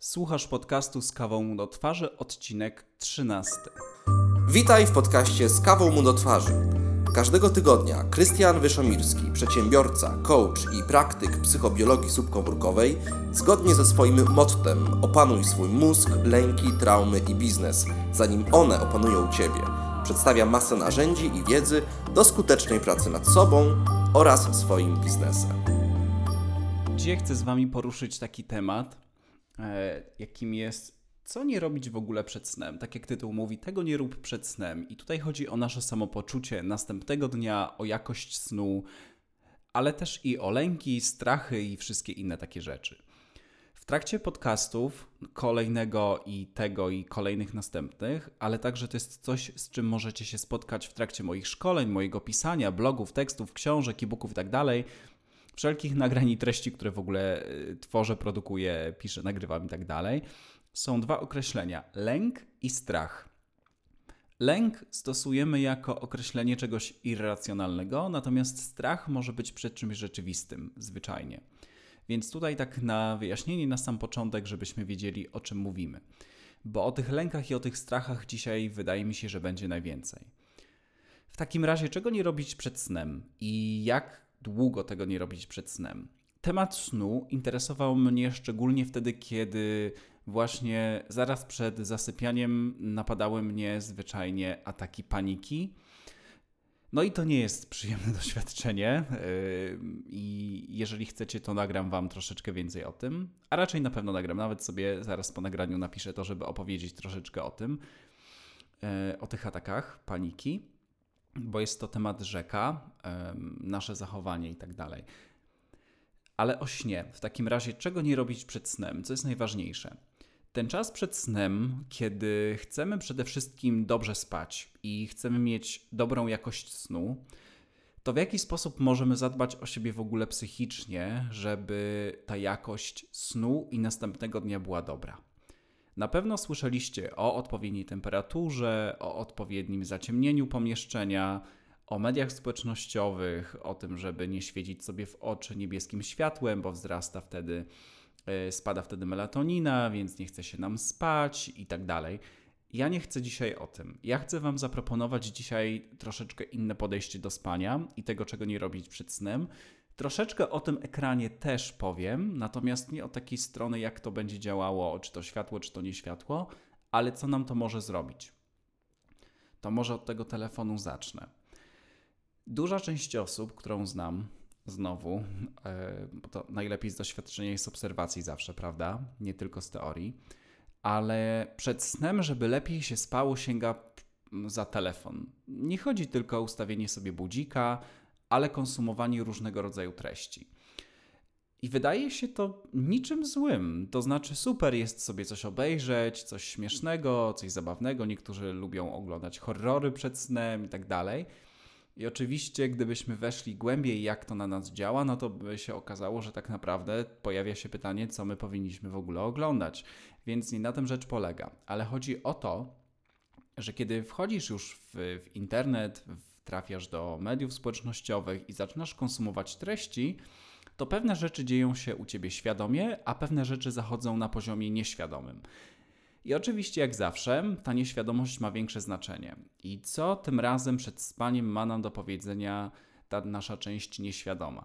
Słuchasz podcastu z kawą do twarzy, odcinek 13. Witaj w podcaście z kawą mu do twarzy. Każdego tygodnia Krystian Wyszomirski, przedsiębiorca, coach i praktyk psychobiologii subkomórkowej, zgodnie ze swoim mottem opanuj swój mózg, lęki, traumy i biznes, zanim one opanują Ciebie. Przedstawia masę narzędzi i wiedzy do skutecznej pracy nad sobą oraz swoim biznesem. Dzisiaj chcę z Wami poruszyć taki temat, jakim jest co nie robić w ogóle przed snem. Tak jak tytuł mówi, tego nie rób przed snem. I tutaj chodzi o nasze samopoczucie następnego dnia, o jakość snu, ale też i o lęki, strachy i wszystkie inne takie rzeczy. W trakcie podcastów kolejnego i tego i kolejnych następnych, ale także to jest coś, z czym możecie się spotkać w trakcie moich szkoleń, mojego pisania, blogów, tekstów, książek, e-booków itd., wszelkich nagrań i treści, które w ogóle y, tworzę, produkuję, piszę, nagrywam i tak dalej, są dwa określenia: lęk i strach. Lęk stosujemy jako określenie czegoś irracjonalnego, natomiast strach może być przed czymś rzeczywistym, zwyczajnie. Więc tutaj tak na wyjaśnienie, na sam początek, żebyśmy wiedzieli, o czym mówimy. Bo o tych lękach i o tych strachach dzisiaj wydaje mi się, że będzie najwięcej. W takim razie, czego nie robić przed snem i jak długo tego nie robić przed snem? Temat snu interesował mnie szczególnie wtedy, kiedy właśnie zaraz przed zasypianiem napadały mnie zwyczajnie ataki paniki. No i to nie jest przyjemne doświadczenie. Yy, I jeżeli chcecie, to nagram Wam troszeczkę więcej o tym. A raczej na pewno nagram. Nawet sobie zaraz po nagraniu napiszę to, żeby opowiedzieć troszeczkę o tym, yy, o tych atakach paniki, bo jest to temat rzeka, nasze zachowanie i tak dalej. Ale o śnie. W takim razie, czego nie robić przed snem? Co jest najważniejsze? Ten czas przed snem, kiedy chcemy przede wszystkim dobrze spać i chcemy mieć dobrą jakość snu, to w jaki sposób możemy zadbać o siebie w ogóle psychicznie, żeby ta jakość snu i następnego dnia była dobra? Na pewno słyszeliście o odpowiedniej temperaturze, o odpowiednim zaciemnieniu pomieszczenia, o mediach społecznościowych, o tym, żeby nie świecić sobie w oczy niebieskim światłem, bo wzrasta wtedy E, spada wtedy melatonina, więc nie chce się nam spać i tak dalej. Ja nie chcę dzisiaj o tym. Ja chcę Wam zaproponować dzisiaj troszeczkę inne podejście do spania i tego, czego nie robić przed snem. Troszeczkę o tym ekranie też powiem, natomiast nie o takiej strony, jak to będzie działało, czy to światło, czy to nie światło, ale co nam to może zrobić. To może od tego telefonu zacznę. Duża część osób, którą znam, znowu, e, bo to najlepiej z doświadczenia jest obserwacji zawsze, prawda? Nie tylko z teorii. Ale przed snem, żeby lepiej się spało, sięga za telefon. Nie chodzi tylko o ustawienie sobie budzika, ale konsumowanie różnego rodzaju treści. I wydaje się to niczym złym. To znaczy, super jest sobie coś obejrzeć, coś śmiesznego, coś zabawnego. Niektórzy lubią oglądać horrory przed snem i tak dalej. I oczywiście, gdybyśmy weszli głębiej, jak to na nas działa, no to by się okazało, że tak naprawdę pojawia się pytanie, co my powinniśmy w ogóle oglądać. Więc nie na tym rzecz polega. Ale chodzi o to, że kiedy wchodzisz już w, w internet, trafiasz do mediów społecznościowych i zaczynasz konsumować treści, to pewne rzeczy dzieją się u ciebie świadomie, a pewne rzeczy zachodzą na poziomie nieświadomym. I oczywiście, jak zawsze, ta nieświadomość ma większe znaczenie. I co tym razem przed spaniem ma nam do powiedzenia ta nasza część nieświadoma?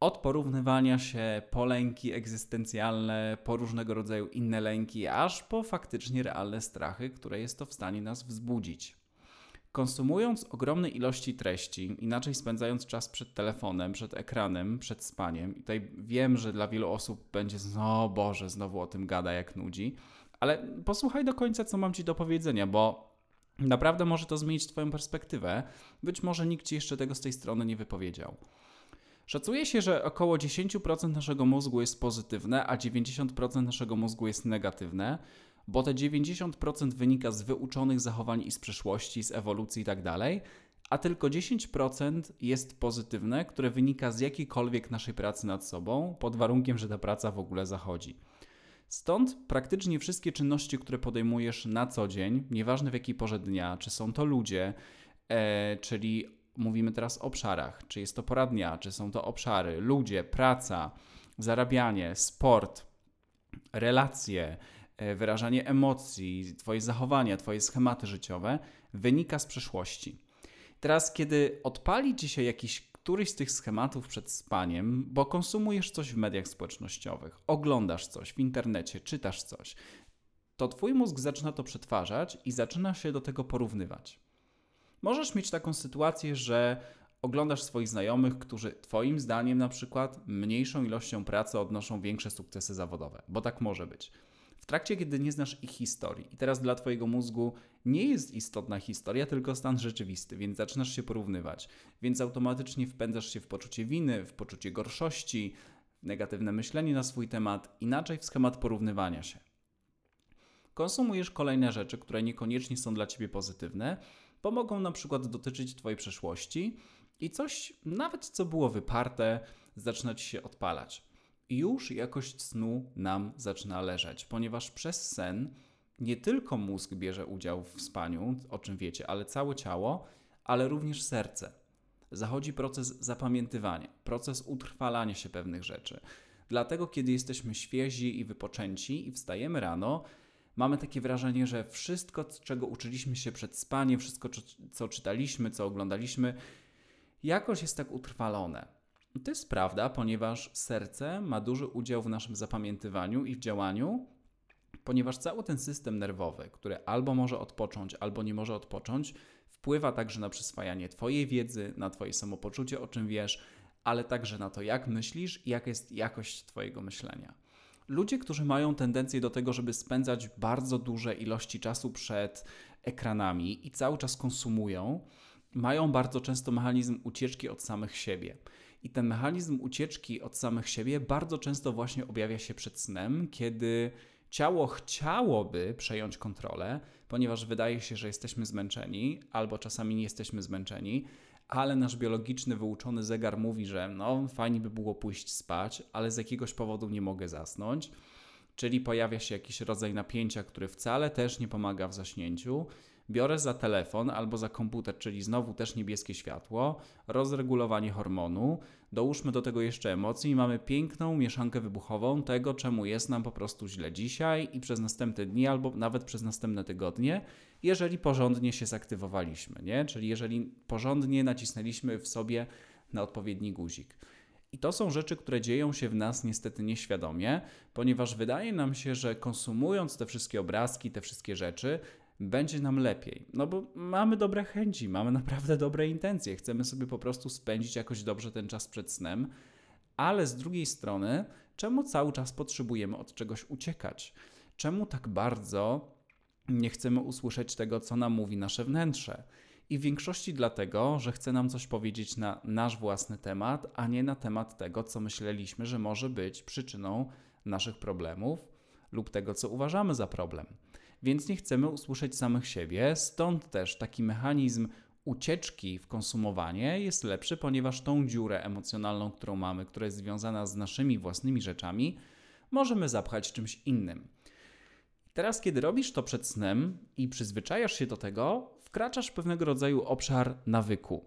Od porównywania się po lęki egzystencjalne, po różnego rodzaju inne lęki, aż po faktycznie realne strachy, które jest to w stanie nas wzbudzić. Konsumując ogromne ilości treści, inaczej spędzając czas przed telefonem, przed ekranem, przed spaniem, i tutaj wiem, że dla wielu osób będzie, no Boże, znowu o tym gada jak nudzi, ale posłuchaj do końca, co mam Ci do powiedzenia, bo naprawdę może to zmienić Twoją perspektywę. Być może nikt Ci jeszcze tego z tej strony nie wypowiedział. Szacuje się, że około 10% naszego mózgu jest pozytywne, a 90% naszego mózgu jest negatywne, bo te 90% wynika z wyuczonych zachowań i z przeszłości, z ewolucji itd., tak a tylko 10% jest pozytywne, które wynika z jakiejkolwiek naszej pracy nad sobą, pod warunkiem, że ta praca w ogóle zachodzi. Stąd praktycznie wszystkie czynności, które podejmujesz na co dzień, nieważne w jakiej porze dnia, czy są to ludzie, e, czyli mówimy teraz o obszarach, czy jest to pora dnia, czy są to obszary, ludzie, praca, zarabianie, sport, relacje, wyrażanie emocji, Twoje zachowania, Twoje schematy życiowe wynika z przeszłości. Teraz, kiedy odpali Ci się jakiś któryś z tych schematów przed spaniem, bo konsumujesz coś w mediach społecznościowych, oglądasz coś w internecie, czytasz coś, to Twój mózg zaczyna to przetwarzać i zaczyna się do tego porównywać. Możesz mieć taką sytuację, że oglądasz swoich znajomych, którzy Twoim zdaniem na przykład mniejszą ilością pracy odnoszą większe sukcesy zawodowe, bo tak może być. Trakcie, kiedy nie znasz ich historii, i teraz dla Twojego mózgu nie jest istotna historia, tylko stan rzeczywisty, więc zaczynasz się porównywać, więc automatycznie wpędzasz się w poczucie winy, w poczucie gorszości, w negatywne myślenie na swój temat, inaczej w schemat porównywania się. Konsumujesz kolejne rzeczy, które niekoniecznie są dla Ciebie pozytywne, bo mogą na przykład dotyczyć Twojej przeszłości i coś, nawet co było wyparte, zaczyna Ci się odpalać. Już jakość snu nam zaczyna leżeć, ponieważ przez sen nie tylko mózg bierze udział w spaniu, o czym wiecie, ale całe ciało, ale również serce. Zachodzi proces zapamiętywania, proces utrwalania się pewnych rzeczy. Dlatego, kiedy jesteśmy świezi i wypoczęci i wstajemy rano, mamy takie wrażenie, że wszystko, czego uczyliśmy się przed spaniem, wszystko, co czytaliśmy, co oglądaliśmy, jakoś jest tak utrwalone. To jest prawda, ponieważ serce ma duży udział w naszym zapamiętywaniu i w działaniu, ponieważ cały ten system nerwowy, który albo może odpocząć, albo nie może odpocząć, wpływa także na przyswajanie Twojej wiedzy, na Twoje samopoczucie, o czym wiesz, ale także na to, jak myślisz i jaka jest jakość Twojego myślenia. Ludzie, którzy mają tendencję do tego, żeby spędzać bardzo duże ilości czasu przed ekranami i cały czas konsumują, mają bardzo często mechanizm ucieczki od samych siebie. I ten mechanizm ucieczki od samych siebie bardzo często właśnie objawia się przed snem, kiedy ciało chciałoby przejąć kontrolę, ponieważ wydaje się, że jesteśmy zmęczeni, albo czasami nie jesteśmy zmęczeni, ale nasz biologiczny, wyuczony zegar mówi, że no, fajnie by było pójść spać, ale z jakiegoś powodu nie mogę zasnąć. Czyli pojawia się jakiś rodzaj napięcia, który wcale też nie pomaga w zaśnięciu, biorę za telefon albo za komputer, czyli znowu też niebieskie światło, rozregulowanie hormonu, dołóżmy do tego jeszcze emocji i mamy piękną mieszankę wybuchową tego, czemu jest nam po prostu źle dzisiaj i przez następne dni albo nawet przez następne tygodnie, jeżeli porządnie się zaktywowaliśmy, nie? Czyli jeżeli porządnie nacisnęliśmy w sobie na odpowiedni guzik. I to są rzeczy, które dzieją się w nas niestety nieświadomie, ponieważ wydaje nam się, że konsumując te wszystkie obrazki, te wszystkie rzeczy, będzie nam lepiej. No bo mamy dobre chęci, mamy naprawdę dobre intencje, chcemy sobie po prostu spędzić jakoś dobrze ten czas przed snem, ale z drugiej strony, czemu cały czas potrzebujemy od czegoś uciekać? Czemu tak bardzo nie chcemy usłyszeć tego, co nam mówi nasze wnętrze? I w większości dlatego, że chce nam coś powiedzieć na nasz własny temat, a nie na temat tego, co myśleliśmy, że może być przyczyną naszych problemów lub tego, co uważamy za problem więc nie chcemy usłyszeć samych siebie, stąd też taki mechanizm ucieczki w konsumowanie jest lepszy, ponieważ tą dziurę emocjonalną, którą mamy, która jest związana z naszymi własnymi rzeczami, możemy zapchać czymś innym. Teraz, kiedy robisz to przed snem i przyzwyczajasz się do tego, wkraczasz w pewnego rodzaju obszar nawyku.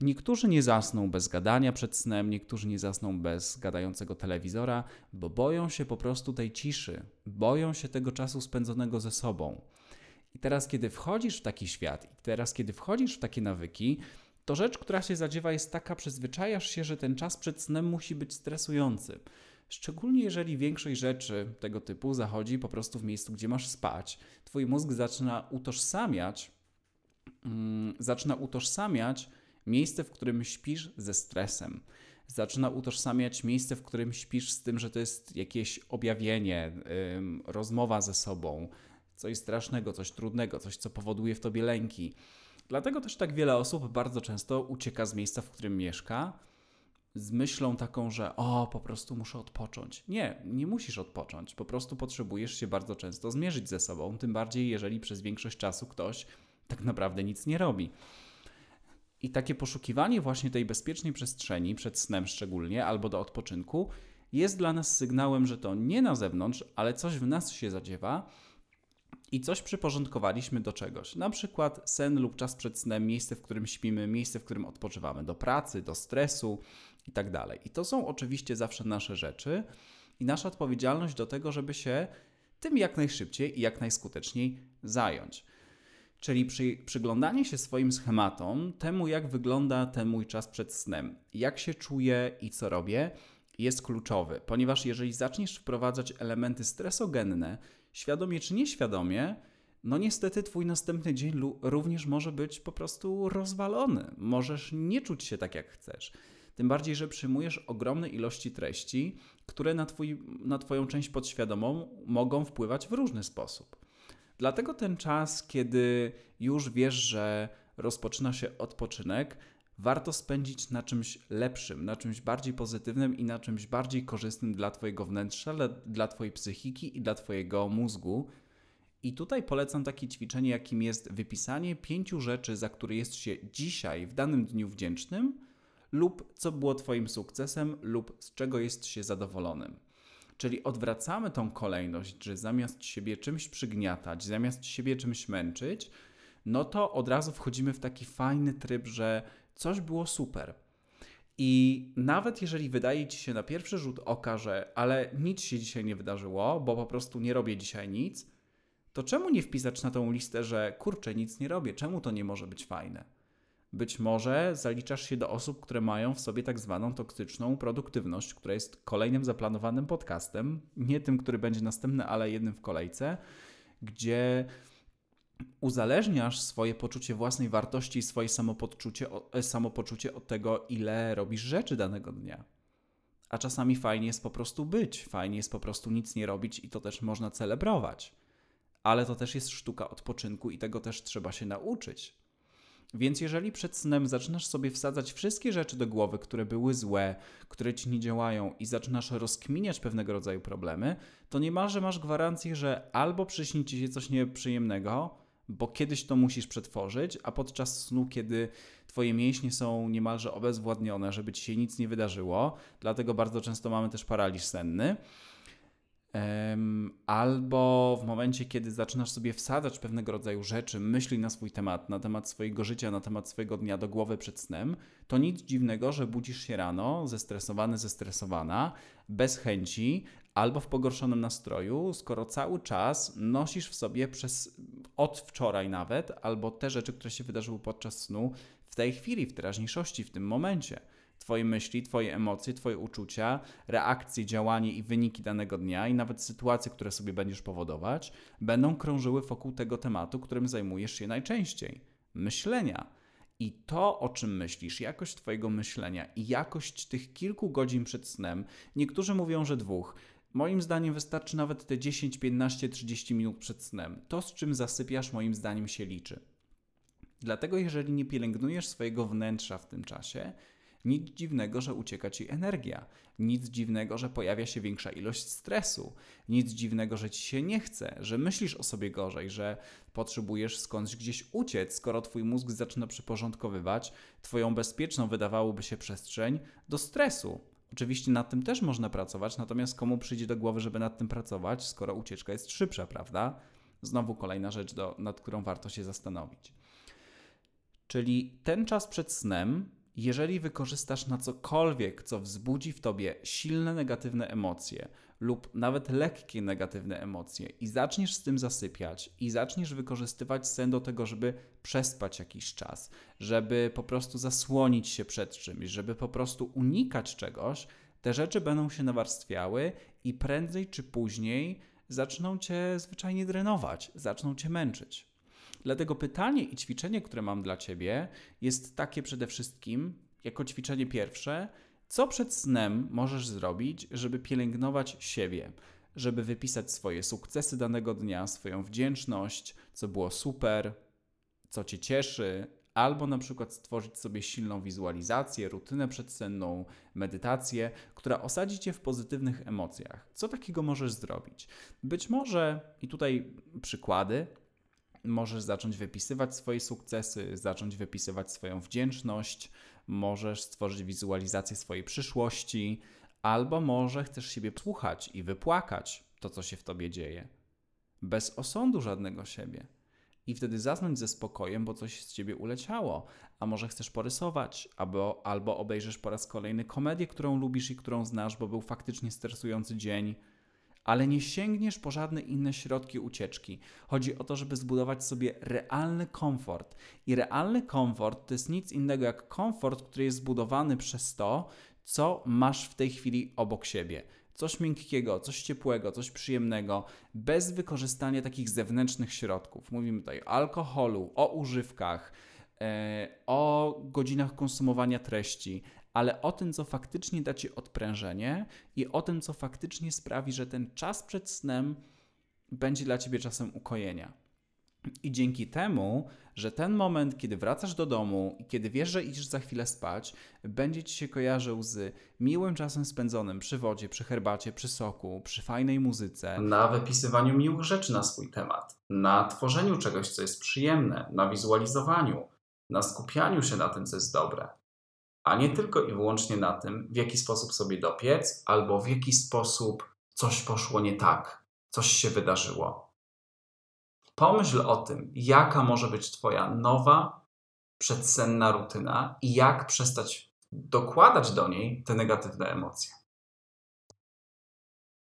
Niektórzy nie zasną bez gadania przed snem, niektórzy nie zasną bez gadającego telewizora, bo boją się po prostu tej ciszy, boją się tego czasu spędzonego ze sobą. I teraz, kiedy wchodzisz w taki świat, i teraz, kiedy wchodzisz w takie nawyki, to rzecz, która się zadziewa, jest taka, przyzwyczajasz się, że ten czas przed snem musi być stresujący. Szczególnie jeżeli większość rzeczy tego typu zachodzi po prostu w miejscu, gdzie masz spać. Twój mózg zaczyna utożsamiać, mm, zaczyna utożsamiać Miejsce, w którym śpisz ze stresem. Zaczyna utożsamiać miejsce, w którym śpisz z tym, że to jest jakieś objawienie, ym, rozmowa ze sobą, coś strasznego, coś trudnego, coś, co powoduje w tobie lęki. Dlatego też tak wiele osób bardzo często ucieka z miejsca, w którym mieszka, z myślą taką, że o, po prostu muszę odpocząć. Nie, nie musisz odpocząć. Po prostu potrzebujesz się bardzo często zmierzyć ze sobą, tym bardziej jeżeli przez większość czasu ktoś tak naprawdę nic nie robi. I takie poszukiwanie właśnie tej bezpiecznej przestrzeni, przed snem szczególnie, albo do odpoczynku, jest dla nas sygnałem, że to nie na zewnątrz, ale coś w nas się zadziewa i coś przyporządkowaliśmy do czegoś. Na przykład sen lub czas przed snem, miejsce, w którym śpimy, miejsce, w którym odpoczywamy, do pracy, do stresu i tak. I to są oczywiście zawsze nasze rzeczy, i nasza odpowiedzialność do tego, żeby się tym jak najszybciej i jak najskuteczniej zająć. Czyli przy, przyglądanie się swoim schematom, temu jak wygląda ten mój czas przed snem, jak się czuję i co robię, jest kluczowy, ponieważ jeżeli zaczniesz wprowadzać elementy stresogenne, świadomie czy nieświadomie, no niestety twój następny dzień również może być po prostu rozwalony. Możesz nie czuć się tak jak chcesz. Tym bardziej, że przyjmujesz ogromne ilości treści, które na, twój, na Twoją część podświadomą mogą wpływać w różny sposób. Dlatego ten czas, kiedy już wiesz, że rozpoczyna się odpoczynek, warto spędzić na czymś lepszym, na czymś bardziej pozytywnym i na czymś bardziej korzystnym dla Twojego wnętrza, dla Twojej psychiki i dla Twojego mózgu. I tutaj polecam takie ćwiczenie, jakim jest wypisanie pięciu rzeczy, za które jest się dzisiaj, w danym dniu wdzięcznym, lub co było Twoim sukcesem, lub z czego jest się zadowolonym. Czyli odwracamy tą kolejność, że zamiast siebie czymś przygniatać, zamiast siebie czymś męczyć, no to od razu wchodzimy w taki fajny tryb, że coś było super. I nawet jeżeli wydaje ci się na pierwszy rzut oka, że ale nic się dzisiaj nie wydarzyło, bo po prostu nie robię dzisiaj nic, to czemu nie wpisać na tą listę, że kurczę, nic nie robię, czemu to nie może być fajne? Być może zaliczasz się do osób, które mają w sobie tak zwaną toksyczną produktywność, która jest kolejnym zaplanowanym podcastem, nie tym, który będzie następny, ale jednym w kolejce, gdzie uzależniasz swoje poczucie własnej wartości i swoje samopoczucie, e, samopoczucie od tego, ile robisz rzeczy danego dnia. A czasami fajnie jest po prostu być, fajnie jest po prostu nic nie robić i to też można celebrować. Ale to też jest sztuka odpoczynku i tego też trzeba się nauczyć. Więc jeżeli przed snem zaczynasz sobie wsadzać wszystkie rzeczy do głowy, które były złe, które ci nie działają i zaczynasz rozkminiać pewnego rodzaju problemy, to niemalże masz gwarancję, że albo przyśni ci się coś nieprzyjemnego, bo kiedyś to musisz przetworzyć, a podczas snu, kiedy twoje mięśnie są niemalże obezwładnione, żeby ci się nic nie wydarzyło, dlatego bardzo często mamy też paraliż senny, albo w momencie, kiedy zaczynasz sobie wsadzać pewnego rodzaju rzeczy, myśli na swój temat, na temat swojego życia, na temat swojego dnia do głowy przed snem, to nic dziwnego, że budzisz się rano zestresowany, zestresowana, bez chęci albo w pogorszonym nastroju, skoro cały czas nosisz w sobie przez od wczoraj nawet, albo te rzeczy, które się wydarzyły podczas snu, w tej chwili, w teraźniejszości, w tym momencie. Twoje myśli, Twoje emocje, Twoje uczucia, reakcje, działanie i wyniki danego dnia i nawet sytuacje, które sobie będziesz powodować, będą krążyły wokół tego tematu, którym zajmujesz się najczęściej myślenia. I to, o czym myślisz, jakość Twojego myślenia i jakość tych kilku godzin przed snem, niektórzy mówią, że dwóch. Moim zdaniem wystarczy nawet te 10, 15, 30 minut przed snem. To, z czym zasypiasz, moim zdaniem się liczy. Dlatego, jeżeli nie pielęgnujesz swojego wnętrza w tym czasie, nic dziwnego, że ucieka ci energia. Nic dziwnego, że pojawia się większa ilość stresu. Nic dziwnego, że ci się nie chce, że myślisz o sobie gorzej, że potrzebujesz skądś gdzieś uciec, skoro twój mózg zaczyna przyporządkowywać twoją bezpieczną, wydawałoby się, przestrzeń do stresu. Oczywiście nad tym też można pracować, natomiast komu przyjdzie do głowy, żeby nad tym pracować, skoro ucieczka jest szybsza, prawda? Znowu kolejna rzecz, do, nad którą warto się zastanowić. Czyli ten czas przed snem jeżeli wykorzystasz na cokolwiek, co wzbudzi w tobie silne negatywne emocje lub nawet lekkie negatywne emocje i zaczniesz z tym zasypiać i zaczniesz wykorzystywać sen do tego, żeby przespać jakiś czas, żeby po prostu zasłonić się przed czymś, żeby po prostu unikać czegoś, te rzeczy będą się nawarstwiały i prędzej czy później zaczną cię zwyczajnie drenować, zaczną cię męczyć. Dlatego pytanie i ćwiczenie, które mam dla Ciebie, jest takie przede wszystkim, jako ćwiczenie pierwsze, co przed snem możesz zrobić, żeby pielęgnować siebie, żeby wypisać swoje sukcesy danego dnia, swoją wdzięczność, co było super, co Cię cieszy, albo na przykład stworzyć sobie silną wizualizację, rutynę przedsenną, medytację, która osadzi Cię w pozytywnych emocjach. Co takiego możesz zrobić? Być może, i tutaj przykłady, możesz zacząć wypisywać swoje sukcesy, zacząć wypisywać swoją wdzięczność, możesz stworzyć wizualizację swojej przyszłości, albo może chcesz siebie słuchać i wypłakać to, co się w tobie dzieje, bez osądu żadnego siebie. i wtedy zasnąć ze spokojem, bo coś z ciebie uleciało. A może chcesz porysować, albo, albo obejrzysz po raz kolejny komedię, którą lubisz i którą znasz, bo był faktycznie stresujący dzień ale nie sięgniesz po żadne inne środki ucieczki. Chodzi o to, żeby zbudować sobie realny komfort. I realny komfort to jest nic innego jak komfort, który jest zbudowany przez to, co masz w tej chwili obok siebie. Coś miękkiego, coś ciepłego, coś przyjemnego, bez wykorzystania takich zewnętrznych środków. Mówimy tutaj o alkoholu, o używkach, e, o godzinach konsumowania treści, ale o tym, co faktycznie da ci odprężenie i o tym, co faktycznie sprawi, że ten czas przed snem będzie dla ciebie czasem ukojenia. I dzięki temu, że ten moment, kiedy wracasz do domu i kiedy wiesz, że idziesz za chwilę spać, będzie ci się kojarzył z miłym czasem spędzonym przy wodzie, przy herbacie, przy soku, przy fajnej muzyce. Na wypisywaniu miłych rzeczy na swój temat, na tworzeniu czegoś, co jest przyjemne, na wizualizowaniu, na skupianiu się na tym, co jest dobre a nie tylko i wyłącznie na tym, w jaki sposób sobie dopiec, albo w jaki sposób coś poszło nie tak, coś się wydarzyło. Pomyśl o tym, jaka może być Twoja nowa, przedsenna rutyna i jak przestać dokładać do niej te negatywne emocje.